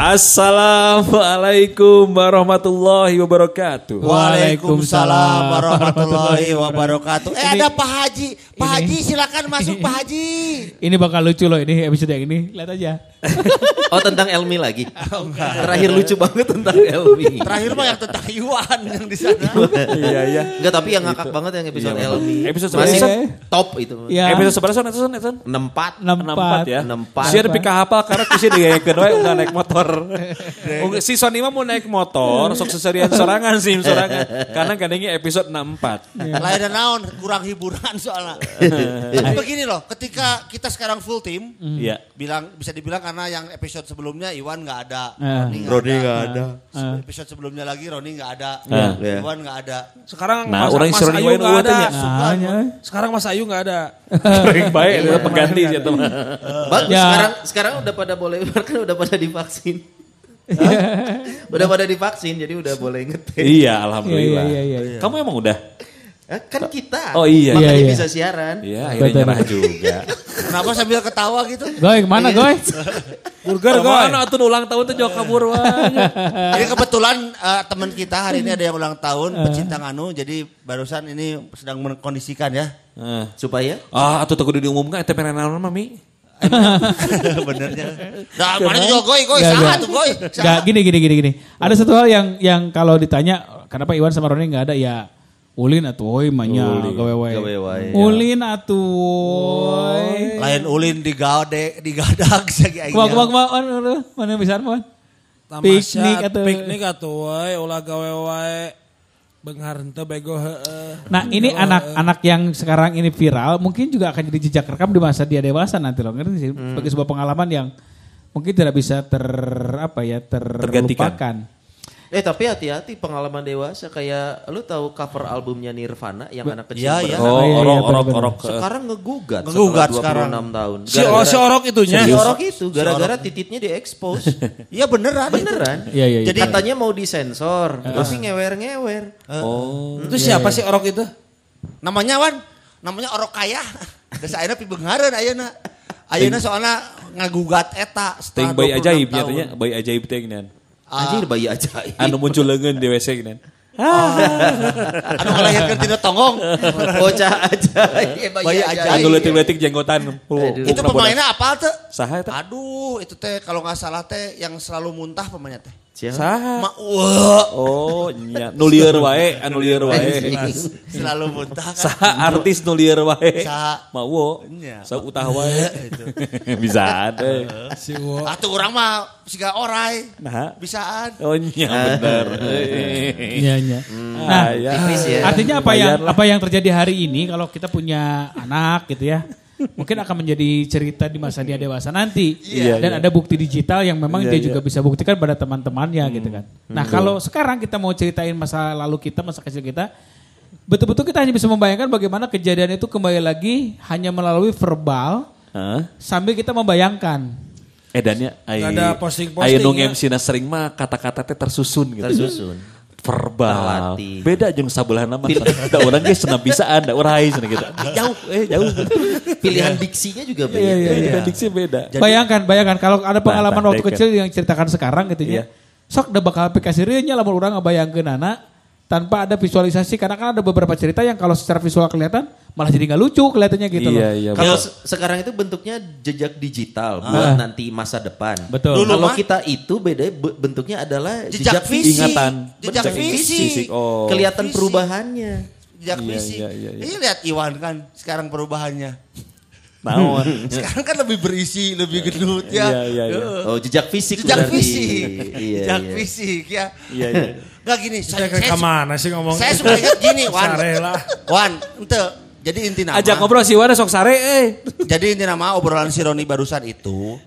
Assalamualaikum warahmatullahi wabarakatuh. Waalaikumsalam warahmatullahi wabarakatuh Eh Ini- ada Pak Haji Pak ini- Haji silakan masuk Pak Haji Ini bakal lucu loh ini episode yang ini. Lihat aja. Oh tentang Elmi lagi. Terakhir lucu banget tentang Elmi. Terakhir mah yang tentang Iwan yang di sana Iya iya. Enggak tapi yang ngakak banget yang episode Iya, Elmi. Episode Masih sebelas. top itu. Ya. Episode seberapa son Son Son? 64. 64 ya. 64. Siar pika hafal karena kusi digayakeun we udah naik motor. Si Sony mah mau naik motor, sok seserian sorangan sih sorangan. Karena kadangnya episode 64. Lain dan naon kurang hiburan soalnya Tapi begini loh ketika kita sekarang full tim Iya. bilang bisa dibilang karena yang episode sebelumnya Iwan nggak ada Eh. Roni nggak ada, Eh. episode sebelumnya lagi Roni nggak ada Iya. Iwan nggak ada Sekarang Nah, Mas, orang Mas suruh Ayu nggak ada. tanya. Nah, ya. Sekarang Mas Ayu nggak ada. Baik baik itu pengganti sih teman. Bagus Ya. sekarang sekarang udah pada boleh kan udah pada divaksin. Udah pada divaksin jadi udah boleh ngetek. Iya, alhamdulillah. Iya, iya, iya, Kamu emang udah? Eh, Kan kita. Oh, iya. Makanya Iya, iya. bisa siaran. Iya, akhirnya Betul. nyerah juga. kenapa sambil ketawa gitu Goy, ke mana goy? Burger Mana atuh ulang tahun tuh jauh kabur wae. Jadi kebetulan eh, teman kita hari ini ada yang ulang tahun pecinta nganu jadi barusan ini sedang mengkondisikan ya. Eh. Supaya Ah, teu kudu diumumkan eta perenalan mami. Benernya. Nah, mana juga goy goy nggak. tuh goy. Gak gini gini gini gini. Ada satu hal yang yang kalau ditanya kenapa Iwan sama Roni nggak ada ya Ulin atuh woi manya gawe wae. Gawe wae. Ulin atuh woi. Lain ulin di gade di gadag sagi aing. Kumak kumak kumak mana bisa mana? Piknik atau piknik atuh wae ulah gawe wae. Benghar henteu bego heeh. Nah ini anak-anak yang sekarang ini viral mungkin juga akan jadi jejak rekam di masa dia dewasa nanti loh ngerti sih Hmm. sebagai sebuah pengalaman yang mungkin tidak bisa ter apa ya terlupakan. Eh tapi hati-hati pengalaman dewasa kayak lu tahu cover albumnya Nirvana yang anak kecil Iya, iya. ber- Oh, iya, iya, orok orok orok. Sekarang ngegugat, Ngegugat sekarang. 26 tahun. Si, oh, si orok itunya. Si orok itu gara-gara tititnya diekspos. Iya beneran. Beneran. Iya iya. Jadi- Jadi Katanya mau disensor, tapi ngewer-ngewer. Oh. Itu siapa sih orok itu? Namanya Wan, namanya orok kaya. Desa ayeuna pibeungareun ayeuna. Ayeuna soalnya ngagugat eta Ting bayi 26 ajaib nyatanya, bayi ajaib teh. Anjir bayi ajaib. Anu muncul leungeun di WC geunan. Anu ngalahirkeun tina tonggong. Bocah ajaib. Bayi ajaib. Anu leutik-leutik jenggotan. Itu pemainnya apa tuh? Saha eta? Aduh, itu teh kalau nggak salah teh yang selalu muntah pemainnya teh. Siapa? Saha? Ma, wah, Oh, nya nu lieur wae, anu lieur wae. selalu muntah kan. Saha artis nu lieur wae? Saha? Mau. Nya. Sa utah wae. Bisa ada. Si Wo. Atuh orang mah siga orai. Nah. Bisaan. Oh nya bener. Iya iya. Ah, Nah, ya. Tipis ya. artinya apa yang apa yang terjadi hari ini kalau kita punya anak gitu ya. Mungkin akan menjadi cerita di masa dia dewasa nanti. Iya, Dan iya. ada bukti digital yang memang Iya, dia iya. juga bisa buktikan pada teman-temannya gitu kan. Nah kalau sekarang kita mau ceritain masa lalu kita, masa kecil kita. Betul-betul kita hanya bisa membayangkan bagaimana kejadian itu kembali lagi hanya melalui verbal Hah? sambil kita membayangkan. Edannya ai Nggak ada posting-posting Aya nu ya. MC na sering mah kata-kata teh tersusun gitu. Tersusun. Verbal. Beda jeung sabelah nama. Da urang ge senam bisaan, da urang hayu gitu. Jauh, eh jauh. Pilihan diksinya juga beda. Iya, iya, iya. Diksi beda. Bayangkan, bayangkan kalau ada pengalaman Bantah waktu deket. kecil yang ceritakan sekarang gitu Iya. ya. Sok udah bakal aplikasi nya lamun orang ngebayangkeun anak tanpa ada visualisasi karena kan ada beberapa cerita yang kalau secara visual kelihatan malah jadi nggak lucu kelihatannya gitu Iya, loh. iya. Kalau se- sekarang itu bentuknya jejak digital buat nanti masa depan. Betul. Dulu Kalau mah- kita itu beda be- bentuknya adalah Jejak jejak, visi. fisik. ingatan. Jejak Betul. visi. Fisik, Oh. Kelihatan Visi. perubahannya. Jejak Iya, visi. iya, iya, iya. Ini lihat Iwan kan sekarang perubahannya. Naon. Sekarang kan lebih berisi, lebih gendut ya. Iya, iya, iya. Heeh. Oh jejak fisik Jejak berarti. fisik. Iya, Jejak iya. fisik ya. Iya, iya. Enggak gini, saya, Saya ke saya, mana sih ngomong? saya suka ingat gini, Wan. Sare lah. Wan, ente. Jadi inti nama. Ajak ngobrol si Wana sok sare eh. Jadi inti nama obrolan si Roni barusan itu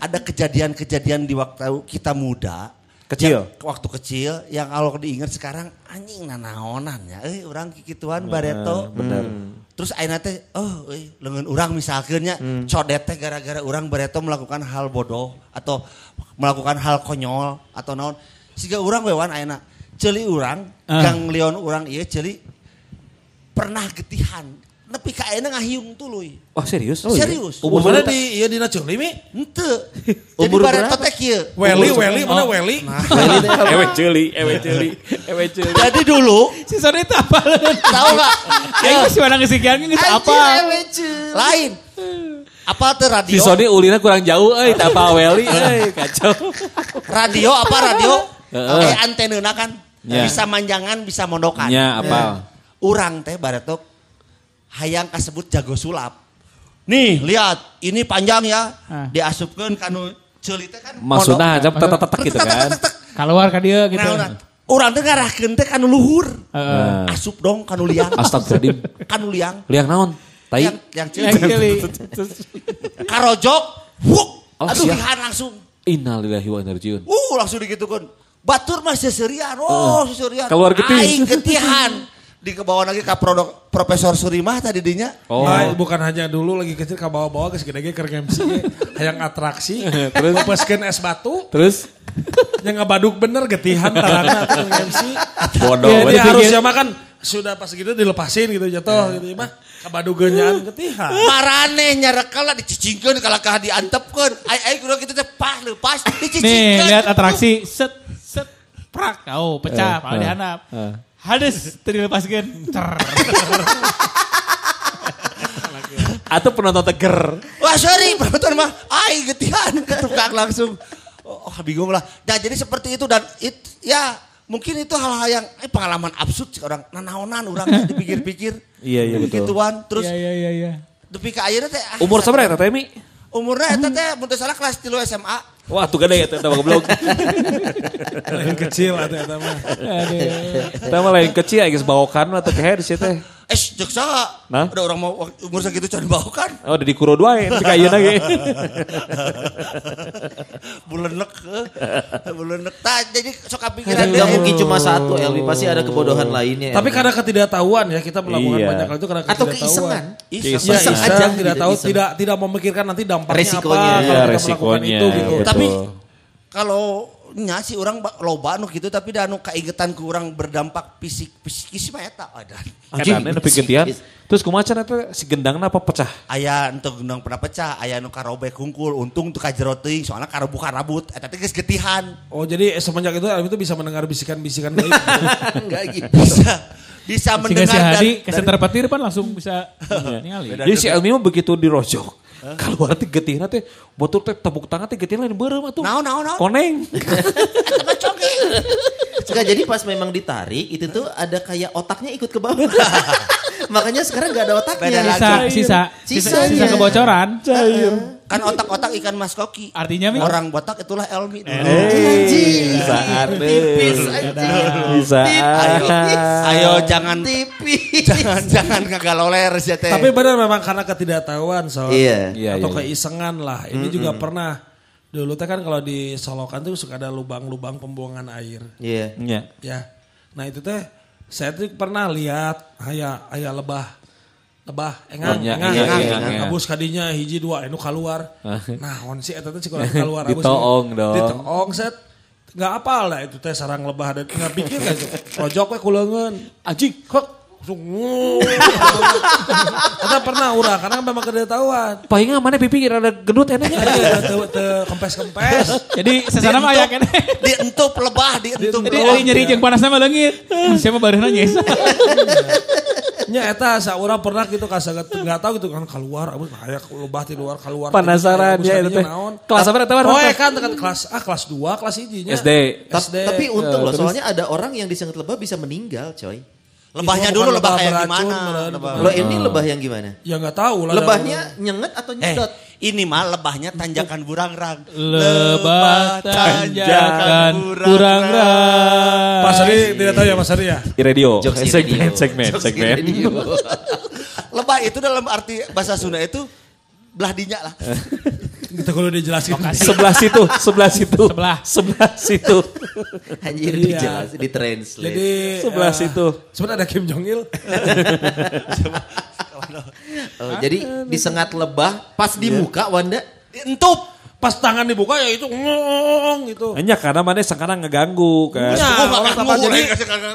ada kejadian-kejadian di waktu kita muda. Kecil. Yang- waktu kecil yang kalau diingat sekarang anjing nanaonan ya. Eh orang kikituan bareto. bener. Terus ayeuna teh oh euy leungeun urang misalkeun nya codet teh gara-gara urang bareto melakukan hal bodoh atau melakukan hal konyol atau naon. Siga urang we wan ayeuna ceuli urang Ah. gang leon urang ieu ceuli pernah getihan. Nepi ka ayeuna ngahiung tuluy. Wah serius? Serius. Umur mana di iya dina ceuli mi? Henteu. Jadi berapa? teh kieu. Weli, Weli, mana Weli? Ewe celi, ewe celi, ewe celi. Jadi dulu Si Sony itu apa? tahu nggak? Ayo si mana ngesikian geus apa? Lain. Apa tuh radio? Si Sony ulina kurang jauh euy, tak apa Weli euy, kacau. Radio apa radio? Heeh. Kayak antena kan. Ya. Bisa manjangan, bisa mondokan. Nya apa? Urang teh baretok hayang kasebut jago sulap. Nih, lihat, ini panjang ya. Ah. Diasupkeun kanu ceuli teh kan Maksudnya aja tetek gitu kan. Keluar ka dia gitu. Nah. Urang teh ngarahkeun teh kanu luhur. Heeh. Asup dong kanu liang. Astagfirullahaladzim. Kanu liang. Liang naon? Tai. Yang yang Yang ceuli. Karojok. Wuk. Oh, Aduh, lihan langsung. Innalillahi wa inna ilaihi. Uh langsung digitukan. Batur mah seserian. Oh seserian. Keluar getih. Aing getihan. Di kebawa lagi ke produk Profesor Surimah tadi dinya. Oh. Nah, bukan hanya dulu lagi kecil ke bawah-bawah ke segede ke MC hayang atraksi Terus? bepeskeun es batu Terus yang ngabaduk bener getihan tarana ke MC bodoh. ya, dia harusnya makan sudah pas gitu dilepasin gitu jatuh gitu mah kabaduk genyaan getihan Marane nyarekal lah dicicingkeun kalau kah diantepkeun. Ai ai kudu kitu teh pas lepas Nih, dicicingkeun. lihat atraksi set set prak. Oh, pecah, Pak eh, dihanap. eh. Hades. Cer. Atau penonton teger. Wah sorry penonton mah ai getihan ketukang langsung. Oh, bingung lah. Nah jadi seperti itu dan it, ya mungkin itu hal-hal yang eh, pengalaman absurd sih orang nanaonan orang dipikir-pikir. Iya, iya, betul. Begituan terus Iya, iya, iya, iya. Tapi ke ayeuna teh ah, Umur seberapa ya Temi? umurnya eta teh teu salah kelas 3 SMA. Wah tuh gede ya Teta goblok. lain kecil atau eta mah mah lain kecil geus bawokan atau keher sih teh. Eh, cek saha? Nah? Ada orang mau umur segitu can bau kan? Oh udah dikuro dua ya, tapi kayak lagi. Bulenek. Bulenek. Tah jadi sok kepikiran Nggak deh. mungkin cuma satu, Elvi pasti ada kebodohan lainnya. tapi karena ketidaktahuan ya kita melakukan Iya. banyak hal itu karena atau ketidaktahuan keisengan. Iseng. Ya, Iseng iseng, aja, tidak gitu, tahu, iseng. tidak tidak memikirkan nanti dampaknya Resikonya. apa Iya, kalau kita melakukan resikonya, itu gitu. Tapi kalau nya sih orang ba- loba anu gitu tapi da anu kaingetan ku urang berdampak fisik psikis mah eta ada. Kadang nepi getian. Terus kumaha cenah teh si gendangna apa pecah? Aya ente gendang pernah pecah, aya anu karobek hungkul, untung tuh kajero teuing soalnya karebuka rabut eta teh geus getihan. Oh jadi semenjak itu Alvin itu bisa mendengar bisikan-bisikan gaib. Enggak gitu. Bisa bisa Sehingga mendengar si dan, Hadi dan kesentar petir pan langsung bisa ningali. Jadi si Elmi mah begitu dirojok. Kalau arti getihna teh botur teh tepuk tangan teh getihna lain beureum atuh. Naon naon naon. Koneng. Enggak, jadi pas memang ditarik itu tuh ada kayak otaknya ikut ke bawah. Makanya sekarang nggak ada otaknya. Sisa, sisa, sisa, sisa kebocoran. Kan otak-otak ikan mas koki. Artinya Mi? Orang botak itulah Elmi. Anjing. Bisa Tipis. Bisa. Ayo, ayo jangan Tipis. jangan jangan ngagaloler sih teh. Tapi benar memang karena ketidaktahuan so. Iya. Iya, atau iya, iya. keisengan lah. Ini juga pernah dulu teh kan kalau di Solokan tuh suka ada lubang-lubang pembuangan air. Iya. Iya. Ya. Nah itu teh saya tuh pernah lihat aya aya lebah lebah engang Oh, iya, engang, iya, engang, iya, engang. iya. abus kadinya hiji dua anu keluar. nah on sih eta teh cikulah keluar abus. Ditoong dong. Ditoong set nggak apal lah itu teh sarang lebah dan nggak pikir kan projok we kuleungeun. Anjing kok Sungguh. Kita pernah urah karena memang ketidaktahuan. Palingan mana pipi rada gendut enaknya. Kempes-kempes. Jadi sesana mah aya kene. dientup lebah, dientup. Jadi nyeri jeung panasna mah leungit. Mah bareuna nyesa. Nya eta saurang pernah gitu kasaget enggak tahu gitu kan keluar abis aya lebah di luar keluar. Penasaran ya itu teh. naon. Kelas apa eta? Oh, eh, kan kan kelas ah kelas 2, kelas 1 nya. SD. SD. Tapi untung Eh, loh, soalnya ada orang yang disengat lebah bisa meninggal, coy. Lebahnya Itu dulu lebah lebah kayak beracun, gimana? Lebah. Lo ini lebah yang gimana? Ya nggak tahu lah. Lebahnya nyenget atau Eh, nyedot? Ini mah lebahnya tanjakan burangrang. Lebah tanjakan kurang rang. Pak Sari tidak tahu ya Mas Sari ya. Di radio, Jokes di segmen, radio. segmen, Jokes di segmen. radio. Lebah itu dalam arti bahasa Sunda itu belah dinya lah. Kita kalau dijelasin. sebelah situ, sebelah situ. Sebelah. Sebelah situ. Anjir Iya. dijelas, ditranslate. Jadi Sebelah eh, situ. Sebenarnya ada Kim Jong Il. Oh, jadi disengat lebah pas di muka Wanda. Entup. Pas tangan dibuka ya itu ngong gitu. Hanya karena mana sekarang ngeganggu kan. Ya, Oh, orang apa jadi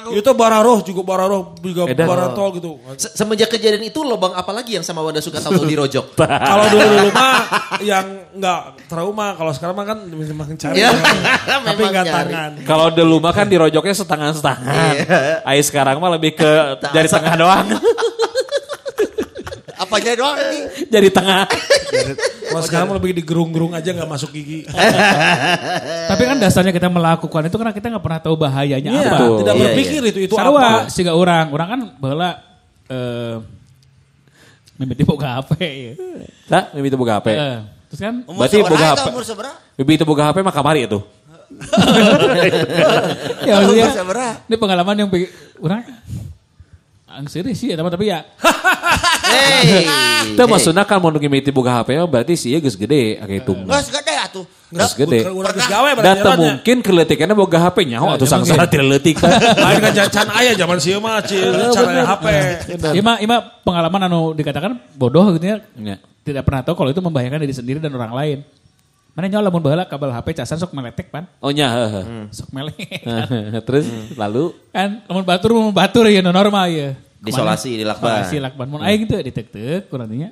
itu bararoh juga bararoh juga Edan. baratol gitu. Se- Semenjak kejadian itu lobang apa lagi yang sama Wanda suka tahu dirojok? Kalau dulu dulu mah yang nggak trauma, kalau sekarang mah kan memang cari, Ya, tapi memang nggak tangan. Kalau dulu mah kan dirojoknya setangan-setangan. Ai sekarang mah lebih ke dari tengah doang. Apanya doang ini? Dari tengah. Kalau sekarang lebih digerung-gerung aja nggak masuk gigi. Tapi kan dasarnya kita melakukan itu karena kita nggak pernah tahu bahayanya Iya, apa. Betul. tidak Iya, berpikir itu itu Sarua apa. siga orang, orang kan bala eh mimiti boga HP ya. Nah, Bibi itu boga HP. Eh, terus kan Umur Berarti boga? Umur seberapa? Bibi itu boga HP mah kamari itu. ya maksudnya Umur seberapa? ini pengalaman yang bikin orang angsiri sih ya tapi ya Hey. Itu maksudnya kan mau ngimiti boga HP mah berarti sih geus gede ake itu. Nggak segede atuh. Geus gede. Dan berarti teu orangnya. mungkin keletikannya boga HP nyaho atuh sangsara tidak leutik. Lain kan can ayah zaman sih mah cara HP. ima ima pengalaman anu dikatakan bodoh gitu ya Ya. tidak pernah tahu kalau itu membahayakan diri sendiri dan orang lain. Mana nyola lamun baheula kabel HP casan sok meletek pan. Oh nya, heeh. Sok melek. Terus lalu kan lamun batur mun batur ya normal ya. Disolasi, dilakban. Isolasi lakban. Mun aing teu ditek-tek kurang nya.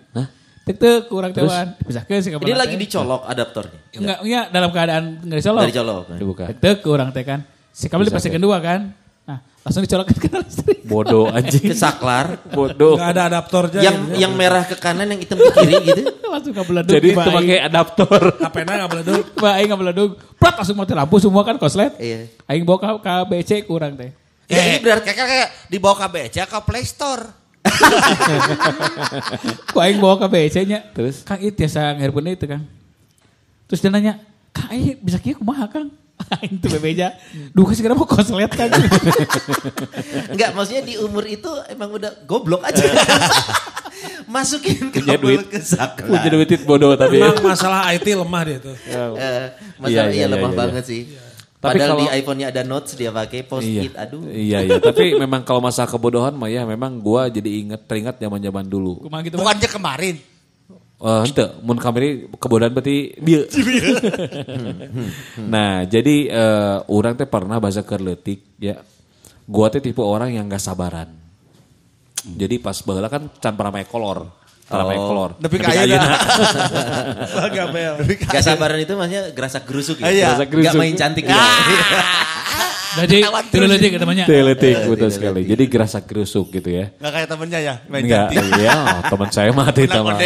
Tek-tek kurang teuan. Dipisahkeun si kabel. Ini teh. lagi dicolok adaptornya. enggak enggak dalam keadaan enggak dicolok. Dari colok. dibuka. Tek-tek kurang teh kan. Si kabel dipasangkeun dua kan. Nah, langsung dicolok ke listrik. Bodoh anjing. Kesaklar. Bodoh. Nggak ada adaptornya. yang gitu. yang merah ke kanan, yang hitam ke kiri gitu. langsung kabel Jadi itu pakai adaptor. Boleh dulu. Bah, aing ngebeledug. Prat langsung mati lampu semua kan koslet. Iya. Aing bawa ke, ke BC kurang teh. Ya, ini berarti kayak, kayak dibawa ke BC ke Play Store. Ku aing bawa ke BC nya. Terus? Kang itu biasa ngeirpun itu Kang. Terus dia nanya, Kang aing bisa kieu kumaha Kang? Aing tuh bebeja. Duh kasih kenapa koslet Kang? Enggak, maksudnya di umur itu emang udah goblok aja. Masukin Punya duit. ke saklar. Punya duit bodoh tapi. Memang masalah IT lemah dia tuh. Eh, masalah Iya, iya, iya, lemah iya, banget sih. Tapi Padahal kalau- di iPhone-nya ada notes dia pakai post Iya. it. Aduh. Iya iya, tapi memang kalau masalah kebodohan mah ya memang gua jadi inget teringat zaman-zaman dulu. Kumaha gitu? Bukannya kemarin. Eh ente, mun kamari kebodohan berarti dia. nah, jadi eh, orang teh pernah bahasa kerletik ya. Gua teh tipe orang yang gak sabaran. Jadi pas baheula kan can pernah make kolor. Pernah make kolor. Nepi ka ka ayeuna. ayeuna. Gabel. Gak sabaran itu maksudnya gerasak gerusuk ya. Iya. Gerasak Gak gerusuk. main cantik gitu. Jadi tilu-letik namanya. Teletik betul sekali. Jadi gerasak gerusuk gitu ya. Gak kayak temennya ya. Main Enggak, cantik. iya, teman saya onde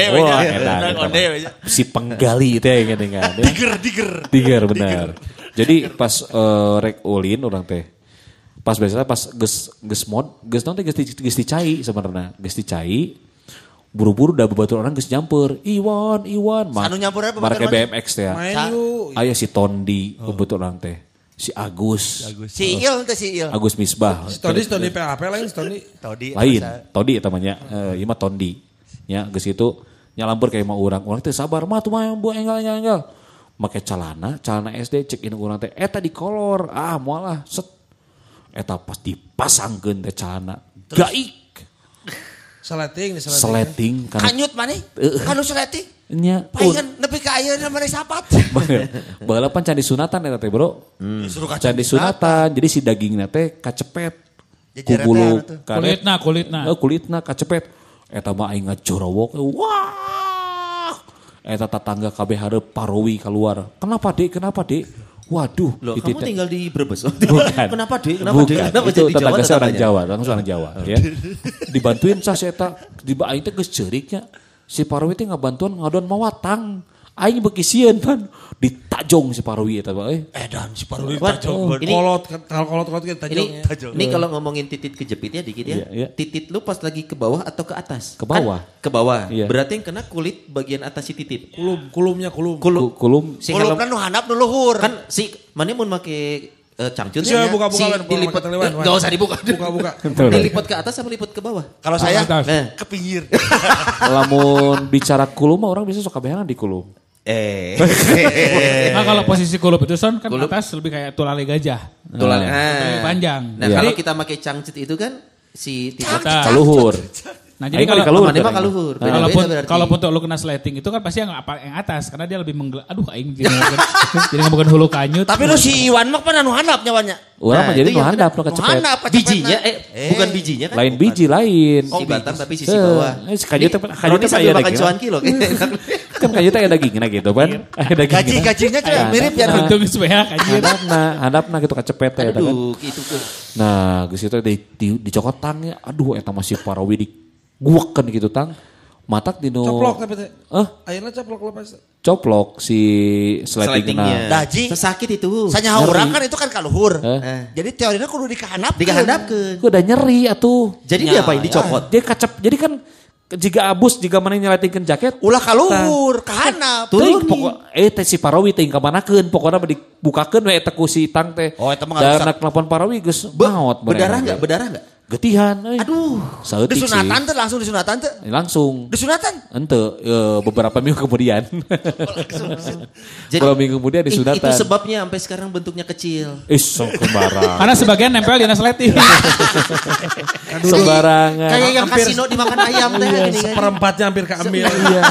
we Wah, nya. Si penggali teh ingat ingat. ya. Diger, diger. Tiger benar. Jadi pas eh, rek ulin orang teh. Pas biasanya pas geus geus mod, geus di- geus dicai sebenarnya. Geus dicai. Buru-buru udah bebatur orang geus nyamper. Iwan, Iwan. Anu Marke bebaturan mana? BMX teh ya. Aya si Tondi bebatur orang teh. Si Agus. Si Il itu si Il. Agus Misbah. Stoni Stoni PHP lain Stoni. Todi. lain todi eta mah nya eh, mah tondi nya geus kitu nyalampur kayak mah urang urang teh sabar mah tuh mah bu enggal enggal enggal make celana celana SD cek ini urang teh eta di kolor ah moal lah set eta pas dipasangkeun teh celana gaik Seleting seleting. sleting kan Kanyut mana? Kanu seleting. nya Palingan nepi ka ayeuna mana sapat. balapan can disunatan eta teh bro. Suruh can disunatan jadi si dagingna teh kacepet. Ku bulu anu Kulitna, kulitna. Eh, kulitna kacepet. Eta mah aing ngajorowok wah! Eta tatangga kabeh hareup parowi keluar kenapa dek kenapa dek waduh Loh, kamu teh- tinggal di Brebes. Bukan. Kenapa deh? Kenapa Bukan. deh? Kenapa itu jadi Jawa? tetangga saya orang? Jawa, langsung orang Jawa ya. Dibantuin sah saya tak di aing teh geus ceuriknya. Si Parwi teh ngabantuan ngadon mawatang. Aing beki sieun pan ditajong si Parwi eta Pak, euy. Edan si Parwi Wan, tajong. ini Kolot, kalau kolot kolot kita ini tajongnya. ini kalau ngomongin titit kejepit ya dikit ya. Iya, iya. Titit lu pas lagi ke bawah atau ke atas? Ke bawah. Kan ke bawah. Iya. Berarti yang kena kulit bagian atas si titit. Kulum, kulumnya kulum. Kulum. Ku- Kulum Si Kulum kan nu handap nu luhur. kan si mana mun make uh, cangcut Siapa ya, buka-buka, si Wan, buka-buka dilipat Wan. enggak usah dibuka. Buka-buka. Dilipat ke atas apa lipat ke bawah? Kalau saya Atas. Nah. ke pinggir. lamun bicara kulum mah orang bisa suka behanan di kulum. Eh. Nah kalau posisi kulup itu son kan Kulup. atas lebih kayak tulang gajah. Tulang. Lebih Ah. panjang. Nah, Iya. kalau kita pakai cangcut itu kan si titit Atas. Kaluhur. Nah jadi kalau mah kaluhur Mana mah kan, kaluhur. Kalaupun berarti. kalaupun untuk lu kena sleting itu kan pasti yang apa yang atas karena dia lebih menggel. Aduh aing jadi ngomongin hulu kanyut. Tapi lu si Iwan mah kan nu handap nyawanya. Orang mah Nah, jadi itu nu handap nu Nu kecepet. bijinya eh, bukan bijinya kan? Lain biji lain. Si batang tapi sisi Eh, bawah. eh, si kayu teh- Ini kayu Roni sambil aya makan daging. cuan kilo. Kan kayu teh aya dagingna gitu kan. Dagingna. Gaji gajinya Aya mirip ya. Untung supaya kanyut. Handapna, handapna gitu kecepet teh eta kan. Aduh, itu tuh. Nah, geus itu di, di, dicokot tangnya. Aduh, eta masih parawi di guakeun gitu tang. Matak dinu Coplok tapi teh. Eh, Ayeuna coplok lepas. coplok si sletingna. Sletingnya. Daji. Sakit itu. Sanyaha urang kan itu kan kaluhur. Eh. Jadi teorinya kudu dikahandap. Dikahandapkeun. Udah nyeri atuh. Jadi Ya, dia apain dicopot? Dia kacep. Jadi kan jika abus jika mana nyeletingkeun jaket Ulah kaluhur, kahandap. Teuing pokok eh teh si Parawi teh kamanakeun pokokna dibukakeun we eta ku si Tang teh. Oh, eta mah nggak. Darah telepon Parawi geus Be- maot berdarah enggak? Berdarah enggak? Getihan euy. Aduh. Saeutik sih. Disunatan tuh langsung disunatan tuh. Eh, Langsung. Disunatan. Ente eh, beberapa minggu kemudian. beberapa minggu kemudian disunatan. itu sebabnya sampai sekarang bentuknya kecil. Ih, sok sembarang. Karena sebagian nempel di sleting. Sembarangan. Kayak yang kasino dimakan ayam teh gini kan. Seperempatnya hampir keambil. Iya.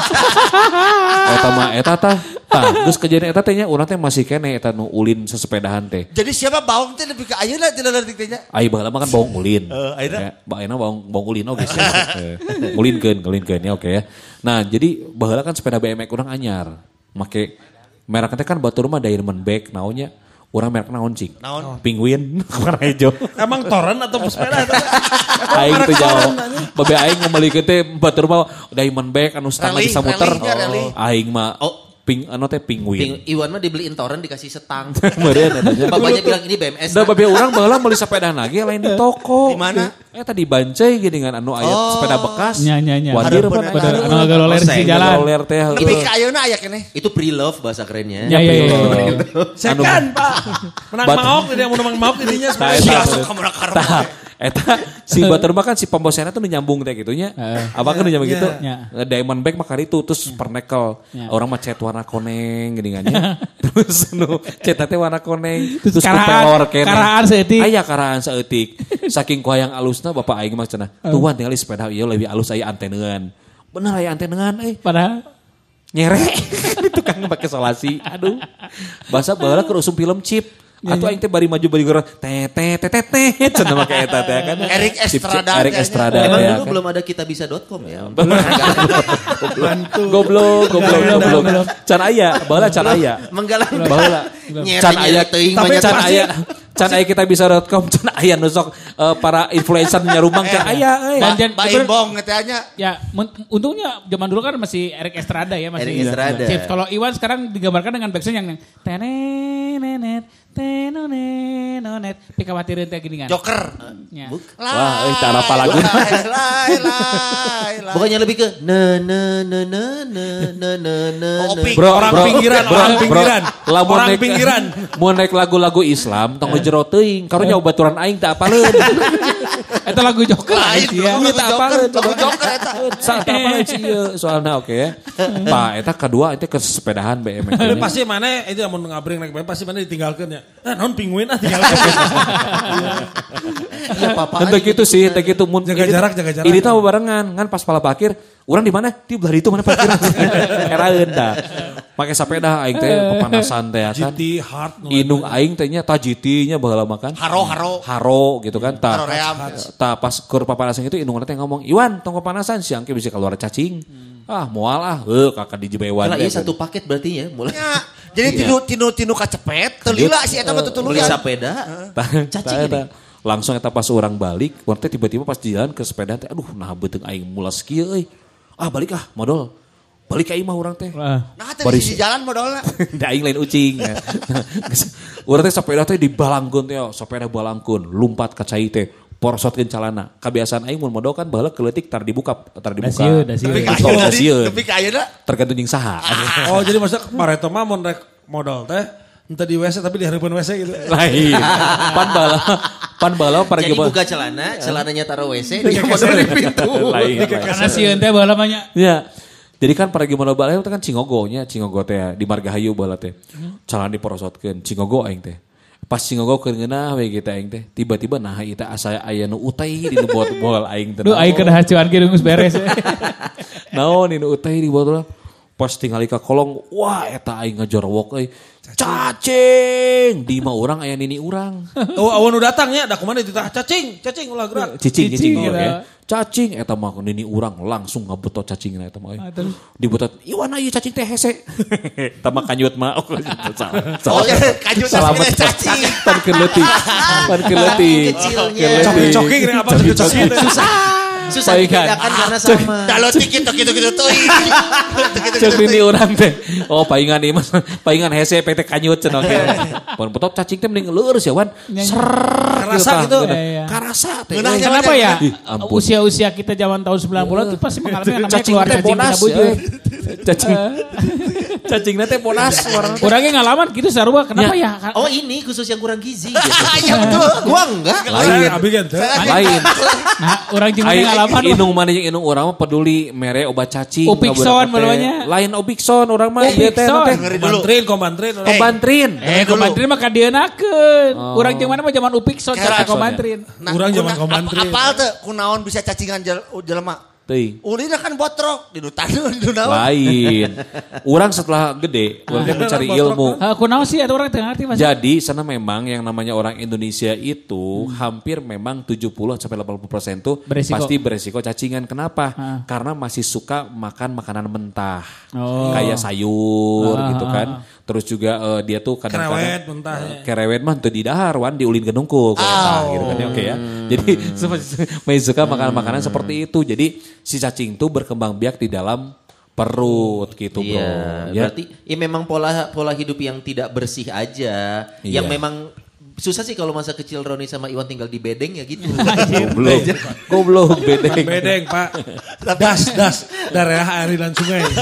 Eta mah eta tah. Tah, geus kejadian eta teh nya urang teh masih kene eta nu ulin sesepedahan teh. Jadi siapa bawang teh lebih ke ayeuna tidak leutik teh nya. Ai baheula mah kan bawang ulin. Ayeuna? Ya, baheula bawang bawang ulin oge sih. Eh, Ulinkeun, ulinkeun ya oke ya. Nah, jadi baheula kan sepeda BMX urang anyar. Make merek teh kan batur mah Diamondback naonnya. Urang merek naon cing? Naon? Penguin warna hijau. Emang toren atau sepeda? aing teh jauh. Babe aing ngemelikeun teh batur mah Diamondback anu stang Rally, bisa muter. rally. Aing mah Oh. Ping anu teh Ping, penguin. Iwan mah dibeliin toren dikasih setang. Meureun eta nya. Bapaknya bilang ini BMS. Da babe urang baheula meuli sepeda lagi lain di toko. Di mana? Eh tadi bancai gini dengan anu aya Oh. sepeda bekas. Nya, nya, nya. Wadir mah eta. Pada pada anu agak loler di Oseng, jalan. roller teh. Lebih ke ayeuna aya keneh. Itu pre-love bahasa kerennya. Ya, ya, ya. Sekan pak. Menang maok dia mau menang maok dirinya Nah, sebenarnya. eta. Kamu nak karep. Eta si batur mah kan si pembosena tuh nyambung teh gitunya. Heeh. Abang kan nyambung gitu. Ya. Diamondback mah kali itu terus pernekel. Ya. Orang mah cat warna koneng gini kan ya. Terus nu cat teh warna koneng. Terus karaan- kupelor kene. karaan seeutik. Aya karaan seeutik. Saking kuayang alusna bapak aing mah cenah. Tuan tinggal sepeda ieu lebih alus aya antenean. Bener aya antenean eh. Padahal nyere di tukang pakai solasi aduh bahasa baheula keur usum film chip Atau aing teh bari maju bari gerak teh teh teh teh teh cenah make eta teh kan. Eric Chip- Estrada teh. Estrada Emang teh dulu kan. belum ada kitabisa.com ya. Goblok, goblok, goblok. Can aya, baheula can aya. Menggalang. Baheula. Can aya, teuing tapi banyak can aya, can aya kita bisa.com, can aya nusok eh, para influencer nyarumang can aya. euy. Dan Ba- jan- Ba bener- Imbong ngetanya. Ya, untungnya zaman dulu kan masih Eric Estrada ya masih. Eric Estrada. Chips. Kalau Iwan sekarang digambarkan dengan backsound yang yang tenenenet tenonenonet. Tapi khawatirin teh gini kan. Joker. Ya. Wah, euy tara apa lagu. Bukannya lebih ke na na na na na. Oh, na. Opik. Bro, Orang pinggiran, orang pinggiran. naik- pinggiran. Mau naik lagu-lagu Islam, tong jero teuing, karunya baturan aing tak apaleun. Itu lagu Joker. Lain, ya. lagu Joker, apaleun. lagu Joker eta. Saat apaleun sih ieu soalna oke ya. Pak, eta kedua itu ke sepedahan BMX. Ini. pasti mana itu yang mau ngabring naik BM pasti mana ditinggalkan ya. Ah non penguin ah tinggalkan. Ya. Tentu gitu sih, tentu gitu mun Jaga ini- jarak, jaga jarak. Ini tahu barengan kan pas pala parkir, orang di mana? Di belah itu mana parkir. Eraeun dah. Pakai sepeda aing teh kepanasan teh ya kan. GT hard. no. Inung aing tehnya tajitinya baheula makan. Haro, haro. Haro gitu kan. Ta, Haro ream. ta pas keur papanasan itu inung teh ngomong, "Iwan, tong papanasan siang ke bisa keluar cacing." Ah, moal ah, heuh kakak di jebewan. Kalau teh, iya kan. satu paket berarti ya mulai. Ya, Jadi tinu tinu tinu kacepet, telila si eta mah Beli tutuluyan. sepeda. Tah, Cacing tah, ini. tah. Langsung eta pas orang balik, warna teh tiba-tiba pas di jalan ke sepeda teh, aduh nah beuteung aing mulas kieu euy. Ah balik ah modal. balik ka imah urang teh. Ah. Nah, teh di sisi jalan modalna. Da aing lain ucing. Urang teh sepeda teh dibalangkeun teh, sepeda balangkeun, lumpat ka cai teh. Porosotkeun calana. Kebiasaan aing mun modal kan baheula keleutik tar dibuka, tar dibuka. Dasieun, dasieun. Tapi Betul, ka dasieun. Tapi ka ayeuna Tergantung jeung saha. Oh jadi maksudnya Pareto mah mun rek modal teh entah di WC tapi di harapan WC gitu. Lain. Pan bala, pan bala para Jadi buka celana, celananya taruh WC, dia modal di pintu. Lain. Karena sieun teh baheula mah nya. Ya. Jadi kan para gimana bala itu kan cingogonya, cingogo teh di Margahayu bala teh. Calon diporosotkeun, cingogo aing teh. Pas cingogo keur ngeunah we kita aing teh, tiba-tiba nah eta asa aya nu utai di nu botol aing teh. Duh aing keur hacuan geus beres. Naon ini utai di botol. Pas tinggal ka kolong, wah eta aing ngajorwok euy. Cacing, di mah urang aya nini urang. Oh awan udah datangnya, da kumaha itu tah cacing, cacing ulah gerak. Cicing, cicing, Cicing, oke. gitu. Cacing, eta mah nini urang langsung ngabetot cacingna eta mah. euy. Ah? Dibetot, iwan ieu cacing teh hese. Eta mah kanyut mah. Oh, salah. Oh, Salah. ya, kanyut Salah aslinya betot. cacing. Pan keleutik. Pan keleutik. Kecilnya. Coki-coki apa coki-coki teh. Susah dibedakan karena sama. Dalo tikit tok gitu-gitu tuh. Cek ini orang teh. Oh paingan ieu mas. Paingan hese PT kanyut cenah oke. Pon betot cacing teh mending leureus ya wan. Ser. Karasa gitu. Iya, iya. Karasa teh. Kenapa ya? Usia-usia kita zaman tahun 90-an itu pasti mengalami yang namanya Cacing keluar teh cacing bujur. ya. Cacing. Cacing teh bonas orang. Orangnya ngalaman gitu sarua kenapa ya? Oh ini khusus yang kurang gizi. gitu. Iya betul. Gua enggak. Lain. Lain. Nah, orang jeung Aing ngalaman mah. inung mana yang inung orang mah peduli mere obat cacing. Teh. meulanya. Lain Upikson orang mah dulu. Komantrin, komantrin. orang. Kobantrin. Eh, komantrin mah kadienakeun. Urang jeung mana mah zaman Upikson cara komantrin. Nah, Urang zaman komantrin. ap- Apal tuh kunaon bisa cacingan jel- jelema. Teuing. Ulina kan botrok di nutanun di naon. Lain. Orang setelah gede, orang teh mencari ilmu. Ah, kunaon sih ada orang teu ngarti Mas. Jadi sana memang yang namanya orang Indonesia itu hampir memang 70 sampai 80 persen tuh Beresiko. pasti beresiko cacingan. Kenapa? Ah. Karena masih suka makan makanan mentah, Oh. kayak sayur Ah, gitu ah, kan. Terus juga eh, dia tuh Kerewet kadang-kadang mentah. eh, kerewet mah tuh di dahar wan diulin ke nungkul kayak tah, gitu kan ya oke ya. Jadi masih suka makanan-makanan seperti itu. Jadi si cacing tuh berkembang biak di dalam perut gitu bro. Iya, Ya. berarti ya memang pola pola hidup yang tidak bersih aja, yang Iya. memang susah sih kalau masa kecil Roni sama Iwan tinggal di bedeng ya gitu. Goblok. Goblok bedeng. Bedeng pak. Das, das. Daerah air dan sungai.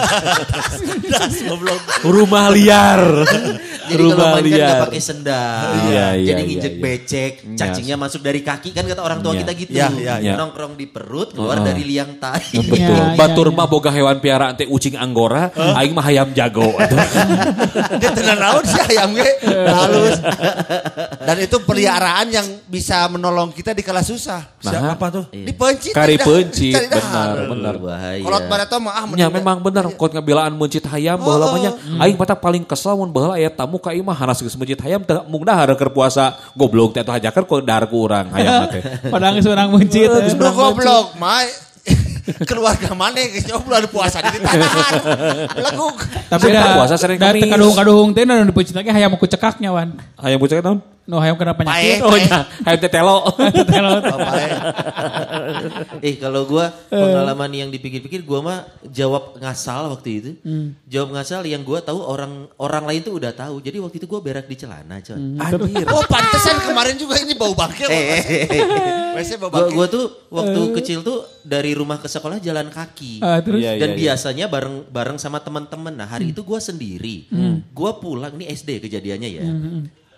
Das goblok. Rumah liar. Jadi kalau Rumah main kan liar. nggak pakai sendal, Iya, iya, jadi iya, nginjek iya. becek, cacingnya masuk dari kaki kan kata orang tua Iya. kita gitu. Iya, iya, iya. Nongkrong di perut keluar dari liang tai. Betul. Iya, Batur iya, mah boga hewan piaraan teh ucing anggora, aing mah hayam jago. Dia tenan naon sih ayam ge. Halus. Dan itu peliharaan yang bisa menolong kita di kala susah. Siapa tuh? Di pencit. Kari cari dah- pencit, dah. benar, benar. Bahaya. Kolot bareto mah ah Ya memang benar kot ngabelaan mencit hayam baheula mah nya aing mata paling kesel mun baheula aya tamu ka imah hanas geus mencit hayam teu mung dahar keur puasa goblok teh atuh hajakeun ku dahar ku urang hayam teh. Padahal geus urang mencit. Geus goblok, Mai. Keluarga mana geus nyoba bulan puasa di tanah. Leguk. Tapi dah puasa sering dah Kamis. kaduhung-kaduhung teh nu dipucit lagi hayam ku cekaknya wan. Hayam bocah naon? Nu hayam kena Pae. penyakit. Oh nya, hayam teh telo. Telot. Eh kalau gua pengalaman yang dipikir-pikir gua mah jawab ngasal waktu itu. Jawab ngasal yang gua tahu orang orang lain tuh udah tahu. Jadi waktu itu gua berak di celana, coy. Anjir. Oh pantesan kemarin juga ini bau bangke. Eh, eh, eh, gua tuh waktu kecil tuh dari rumah ke sekolah jalan kaki. Ah, terus Iya, Dan iya, iya. biasanya bareng bareng sama teman-teman. Nah hari itu gua sendiri. Gua pulang ini SD kejadiannya ya.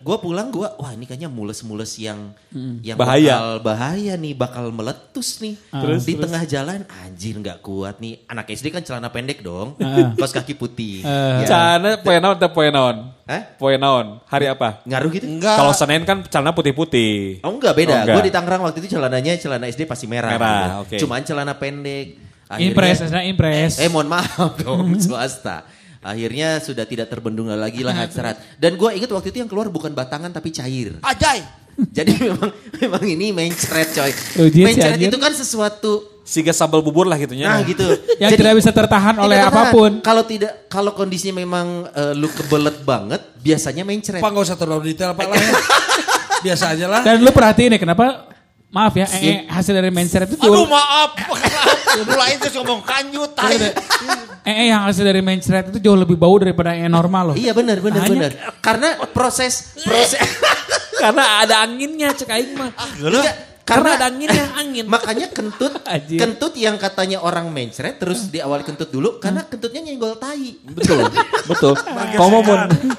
Gua pulang gua wah ini kayaknya mules-mules yang yang Bahaya. bakal bahaya nih bakal meletus nih. Terus, di tengah jalan anjir nggak kuat nih. Anak SD kan celana pendek dong. Ah. Kaos kaki putih. Ah. Ya. Cana poe naon teh poe naon? Hah? Poe naon? Hari apa? Ngaruh gitu? Enggak. Kalau Senin kan celana putih-putih. Oh enggak beda. Oh. Gue di Tangerang waktu itu celananya celana SD pasti merah. Merah, gitu. oke. Cuman celana pendek. Impres, nah impres. Eh mohon maaf dong swasta. Akhirnya sudah tidak terbendung lagi lah serat. Dan gue ingat waktu itu yang keluar bukan batangan tapi cair. Ajay. Jadi memang memang ini mencret coy. Si Mencret itu kan sesuatu. Siga sambal bubur lah gitu nya. Nah gitu. Yang tidak bisa tertahan tidak oleh tertahan. apa pun. Kalau tidak, kalau kondisinya memang eh, lu kebelet banget, biasanya mencret. Pak nggak usah terlalu detail pak lah ya. Biasa aja lah. Dan lu perhatiin ya kenapa maaf ya, eh, hasil dari mindset itu Aduh maaf. Mulai terus ngomong kanjut tai. eh, eh, yang hasil dari mindset itu jauh lebih bau daripada yang normal loh. Iya benar benar Hanya- benar. Karena proses proses Karena ada anginnya cek aing mah. Enggak, Karena karena ada anginnya, angin. Makanya kentut Anjir. kentut yang katanya orang mencret terus di awal kentut dulu karena kentutnya nyenggol tai. Betul, betul. Kamu mau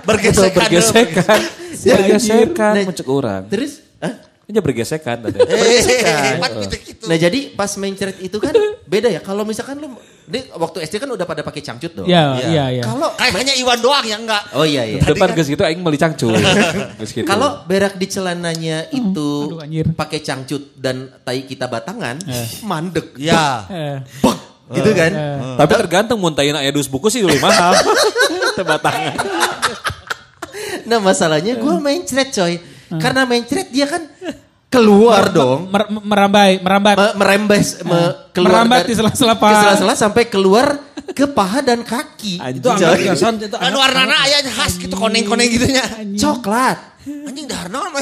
Bergesekan. Betul, bergesekan, bergesekan, Nah, mencek orang. Terus hah? Ini bergesekan. Eh, gitu gitu. Nah jadi pas mencret itu kan beda ya. Kalau misalkan lu di, waktu SD kan udah pada pakai cangcut dong. Ya, iya, iya. Kalau Kayaknya Iwan doang yang enggak. oh iya iya. Depan geus gitu aing meuli cangcut. Geus gitu. Kalau berak di celananya itu aduh, anjir. pakai cangcut dan tai kita batangan, mandek. Ya. Eh, gitu kan. tapi tergantung mun tayina aya dus buku sih lebih mahal. Tebatangan. Nah masalahnya gue mencret coy. Karena mencret dia kan keluar dong. mer- merambai, merambat. Me- merembes, me- keluar Merambat di sela-sela paha. sela-sela sampai keluar ke paha dan kaki. Itu san? Itu Anu warnana aya khas gitu koneng-koneng gitunya. Coklat. Anjing dahar naon mah.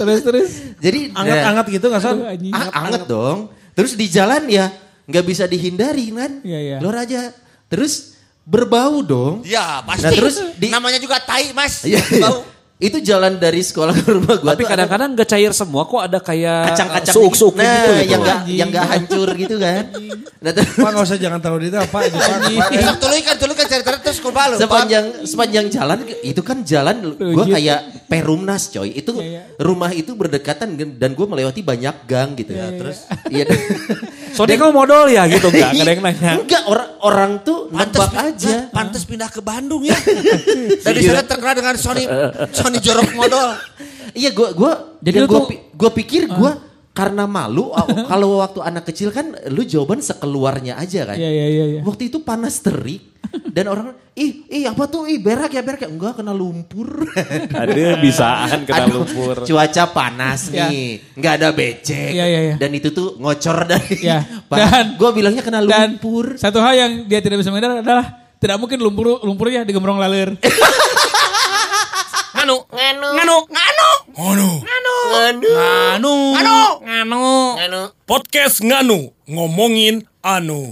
terus, terus. Jadi Anget-anget gitu gak san? Aduh, anjing. Ah, anget dong. Terus di jalan ya nggak bisa dihindari kan. Iya, iya. Keluar aja. Terus berbau dong. Ya pasti. Nah, terus di- namanya juga tai mas. Iya, Bau. Itu jalan dari sekolah ke rumah gua Tapi kadang-kadang gak cair semua kok ada kayak kacang-kacang suuk-suuk nah, gitu gitu. yang gak yang gak hancur gitu kan. Nah, terus Pak gak usah jangan terlalu detail Pak. Itu, Pak. Besok tuluikan tulukan cerita terus kumpul lu. sepanjang sepanjang jalan itu kan jalan gua kayak perumnas coy. Itu Iya, iya. rumah itu berdekatan dan gua melewati banyak gang gitu ya. Terus iya. Soalnya kamu modal ya gitu enggak? Ada yang nanya. Enggak orang orang tuh nebak aja. pantes pindah ke Bandung ya. Dari sana terkenal dengan Sony Sony jorok modal. Iya gua gua Jadi pi- gua pikir gua karena malu kalau waktu anak kecil kan lu jawaban sekeluarnya aja kan. Iya, iya, iya, iya. Waktu itu panas terik dan orang ih ih apa tuh ih berak ya berak ya enggak kena lumpur. Ada bisaan kena Aduh, lumpur. Cuaca panas Ya. nih, nggak ada becek. Iya, iya, iya. Dan itu tuh ngocor dari Ya, panas. dan- Gua bilangnya kena Dan lumpur. satu hal yang dia tidak bisa menghindar adalah tidak mungkin lumpur lumpurnya digembrong laler. Nganu, nganu, nganu, nganu, Nganu. nganu, Nganu. nganu, Nganu. nganu. Podcast Nganu. Ngomongin anu.